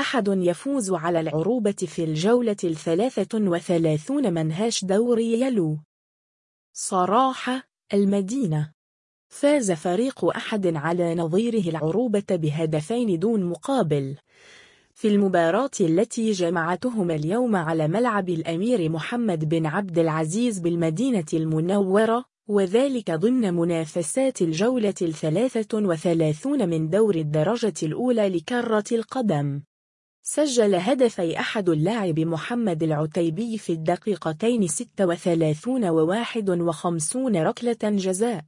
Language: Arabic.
أحد يفوز على العروبة في الجولة الثلاثة وثلاثون منهاش دوري يلو. صراحة المدينة. فاز فريق أحد على نظيره العروبة بهدفين دون مقابل. في المباراة التي جمعتهم اليوم على ملعب الأمير محمد بن عبد العزيز بالمدينة المنورة وذلك ضمن منافسات الجولة الثلاثة وثلاثون من دور الدرجة الأولى لكرة القدم. سجل هدفي أحد اللاعب محمد العتيبي في الدقيقتين 36 و 51 ركلة جزاء.